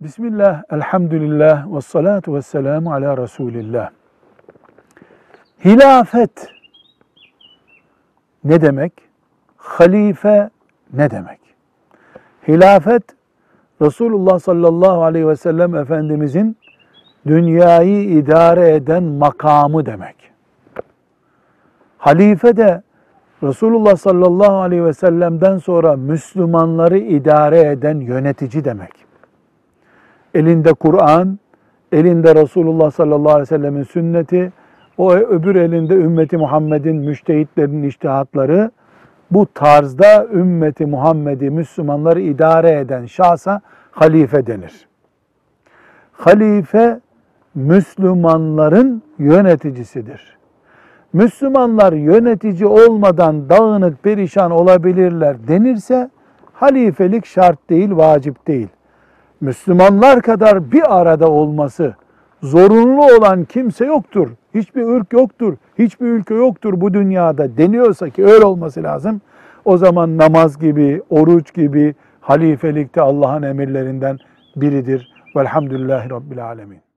Bismillah, elhamdülillah, ve salatu ve selamu ala Resulillah. Hilafet ne demek? Halife ne demek? Hilafet, Resulullah sallallahu aleyhi ve sellem Efendimizin dünyayı idare eden makamı demek. Halife de Resulullah sallallahu aleyhi ve sellem'den sonra Müslümanları idare eden yönetici demek. Elinde Kur'an, elinde Resulullah sallallahu aleyhi ve sellemin sünneti, o öbür elinde ümmeti Muhammed'in müştehitlerin iştihatları, bu tarzda ümmeti Muhammed'i Müslümanları idare eden şahsa halife denir. Halife Müslümanların yöneticisidir. Müslümanlar yönetici olmadan dağınık perişan olabilirler denirse halifelik şart değil, vacip değil. Müslümanlar kadar bir arada olması zorunlu olan kimse yoktur. Hiçbir ırk yoktur, hiçbir ülke yoktur bu dünyada deniyorsa ki öyle olması lazım. O zaman namaz gibi, oruç gibi halifelikte Allah'ın emirlerinden biridir. Velhamdülillahi Rabbil Alemin.